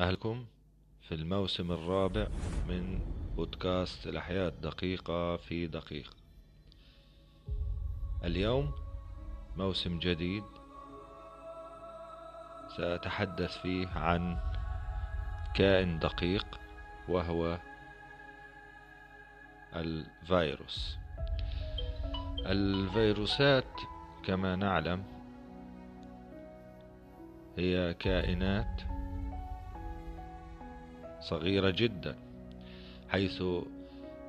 أهلكم في الموسم الرابع من بودكاست الأحياء الدقيقة في دقيقة اليوم موسم جديد سأتحدث فيه عن كائن دقيق وهو الفيروس. الفيروسات كما نعلم هي كائنات صغيرة جدا حيث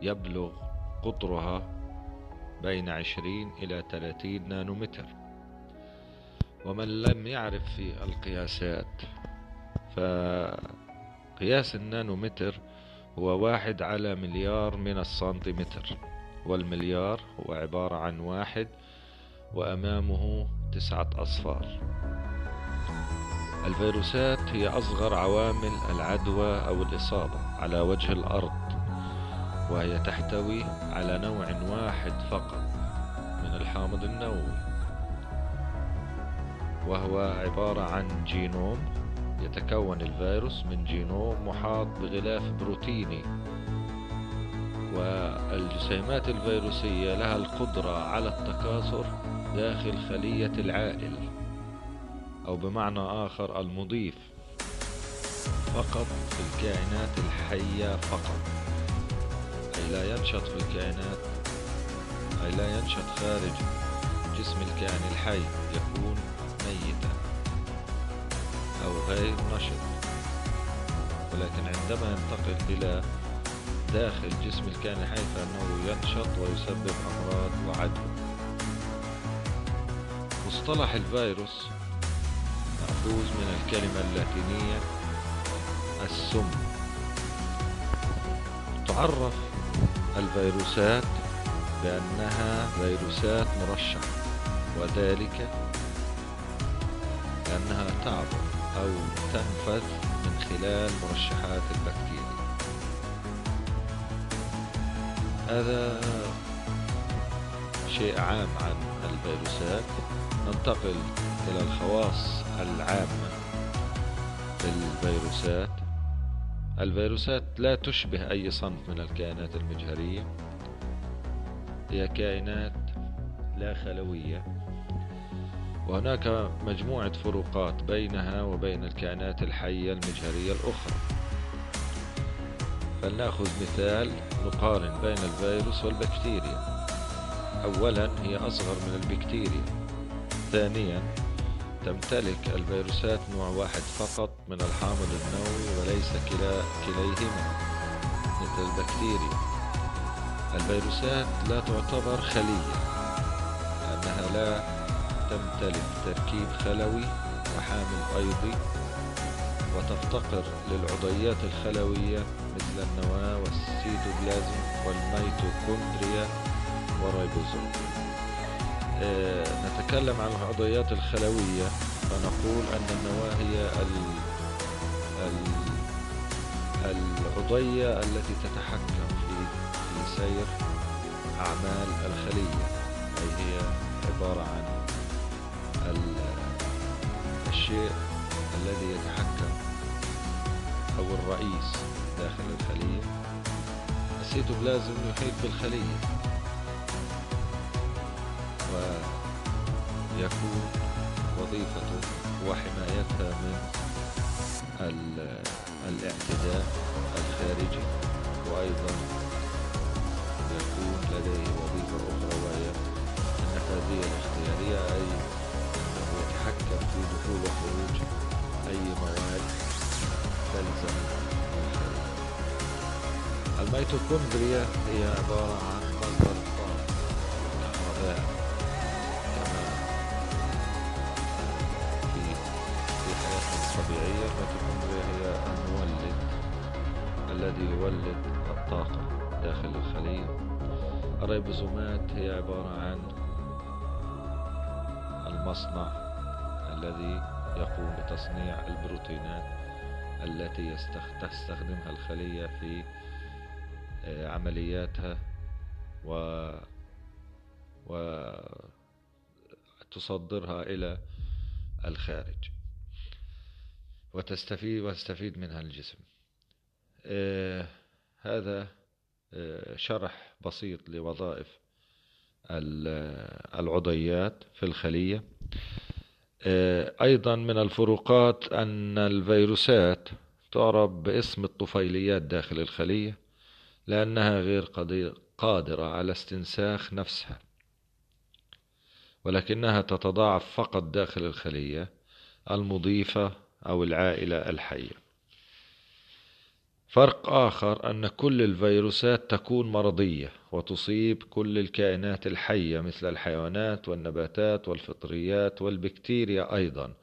يبلغ قطرها بين عشرين إلى ثلاثين نانومتر. ومن لم يعرف في القياسات فقياس النانومتر هو واحد على مليار من السنتيمتر والمليار هو عبارة عن واحد وأمامه تسعة أصفار. الفيروسات هي أصغر عوامل العدوى أو الإصابة على وجه الأرض وهي تحتوي على نوع واحد فقط من الحامض النووي وهو عبارة عن جينوم يتكون الفيروس من جينوم محاط بغلاف بروتيني والجسيمات الفيروسية لها القدرة على التكاثر داخل خلية العائل. أو بمعنى آخر المضيف. فقط في الكائنات الحية فقط. أي لا ينشط في الكائنات أي لا ينشط خارج جسم الكائن الحي يكون ميتا أو غير نشط. ولكن عندما ينتقل إلى داخل جسم الكائن الحي فإنه ينشط ويسبب أمراض وعدوى. مصطلح الفيروس مأخوذ من الكلمة اللاتينية السم. تعرف الفيروسات بأنها فيروسات مرشحة وذلك لأنها تعبر أو تنفذ من خلال مرشحات البكتيريا. هذا شيء عام عن الفيروسات. ننتقل إلى الخواص العامة للفيروسات الفيروسات لا تشبه أي صنف من الكائنات المجهرية. هي كائنات لا خلوية. وهناك مجموعة فروقات بينها وبين الكائنات الحية المجهرية الأخرى. فلنأخذ مثال نقارن بين الفيروس والبكتيريا. أولا هي أصغر من البكتيريا. ثانيا تمتلك الفيروسات نوع واحد فقط من الحامض النووي وليس كلا كليهما مثل البكتيريا. الفيروسات لا تعتبر خلية لأنها لا تمتلك تركيب خلوي وحامل أيضي وتفتقر للعضيات الخلوية مثل النواة والسيتوبلازم والميتوكوندريا والريبوزوم نتكلم عن العضيات الخلوية. فنقول أن النواة هي ال... ال... العضية التي تتحكم في في سير أعمال الخلية. أي هي عبارة عن ال... الشيء الذي يتحكم أو الرئيس داخل الخلية. السيتوبلازم يحيط بالخلية. ويكون وظيفته وحمايتها من الاعتداء الخارجي. وأيضا يكون لديه وظيفة أخرى وهي النفاذية الاختيارية أي أنه يتحكم في دخول وخروج أي مواد تلزم الميتوكوندريا هي عبارة عن مصدر الكهربائي الذي يولد الطاقة داخل الخلية الريبوزومات هي عبارة عن المصنع الذي يقوم بتصنيع البروتينات التي تستخدمها الخلية في آه، عملياتها و وتصدرها إلى الخارج. وتستفيد ويستفيد منها الجسم. آه هذا آه شرح بسيط لوظائف العضيات في الخلية. آه أيضا من الفروقات أن الفيروسات تعرف باسم الطفيليات داخل الخلية لأنها غير قادرة على استنساخ نفسها ولكنها تتضاعف فقط داخل الخلية المضيفة أو العائلة الحية. فرق آخر أن كل الفيروسات تكون مرضية وتصيب كل الكائنات الحية مثل الحيوانات والنباتات والفطريات والبكتيريا أيضا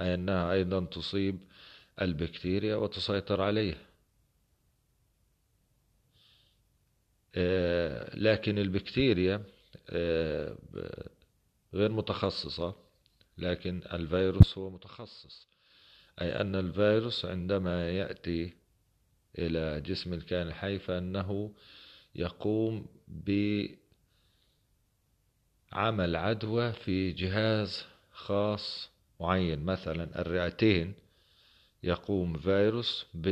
أي أنها أيضا تصيب البكتيريا وتسيطر عليها. آه، لكن البكتيريا آه، غير متخصصة لكن الفيروس هو متخصص أي أن الفيروس عندما يأتي إلى جسم الكائن الحي فإنه يقوم بعمل عدوى في جهاز خاص معين. مثلا الرئتين يقوم فيروس ب...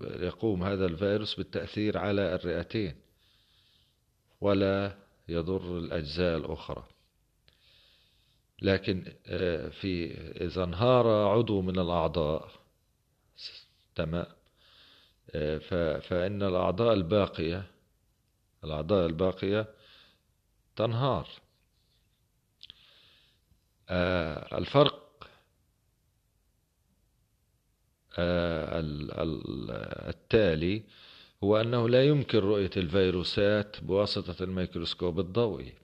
يقوم هذا الفيروس بالتأثير على الرئتين ولا يضر الأجزاء الأخرى. لكن آه، في إذا انهار عضو من الأعضاء تمام فإن الأعضاء الباقية الأعضاء الباقية تنهار. آه، الفرق التالي هو أنه لا يمكن رؤية الفيروسات بواسطة الميكروسكوب الضوئي.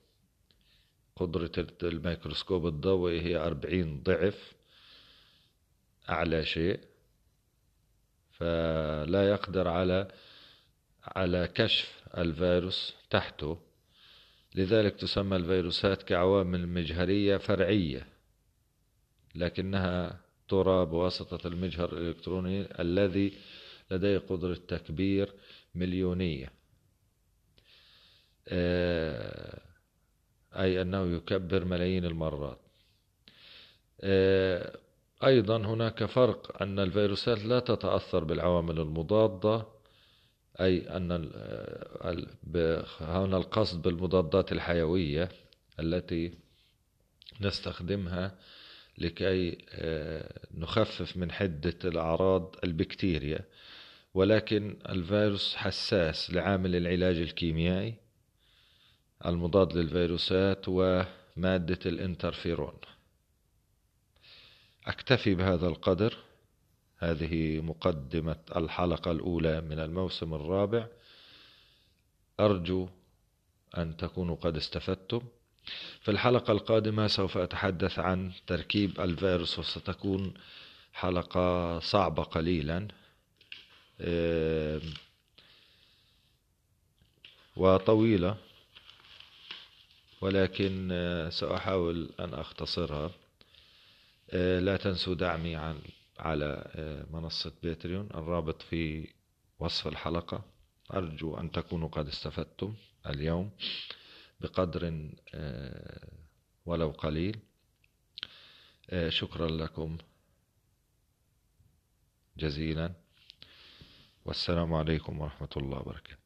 قدرة الميكروسكوب الضوئي هي أربعين ضعف أعلى شيء. فلا يقدر على على كشف الفيروس تحته. لذلك تسمى الفيروسات كعوامل مجهرية فرعية لكنها ترى بواسطة المجهر الإلكتروني الذي لديه قدرة تكبير مليونية. آه، أي أنه يكبر ملايين المرات. آه، أيضا هناك فرق أن الفيروسات لا تتأثر بالعوامل المضادة أي أن هنا القصد بالمضادات الحيوية التي نستخدمها لكي آه، نخفف من حدة الأعراض البكتيريا. ولكن الفيروس حساس لعامل العلاج الكيميائي المضاد للفيروسات ومادة الانترفيرون. أكتفي بهذا القدر. هذه مقدمة الحلقة الأولى من الموسم الرابع. أرجو أن تكونوا قد استفدتم. في الحلقة القادمة سوف أتحدث عن تركيب الفيروس وستكون حلقة صعبة قليلا. وطويلة ولكن آه، سأحاول أن أختصرها. لا تنسوا دعمي على آه، منصة باتريون الرابط في وصف الحلقة. أرجو أن تكونوا قد استفدتم اليوم بقدر ولو قليل. شكرا لكم جزيلا. والسلام عليكم ورحمة الله وبركاته.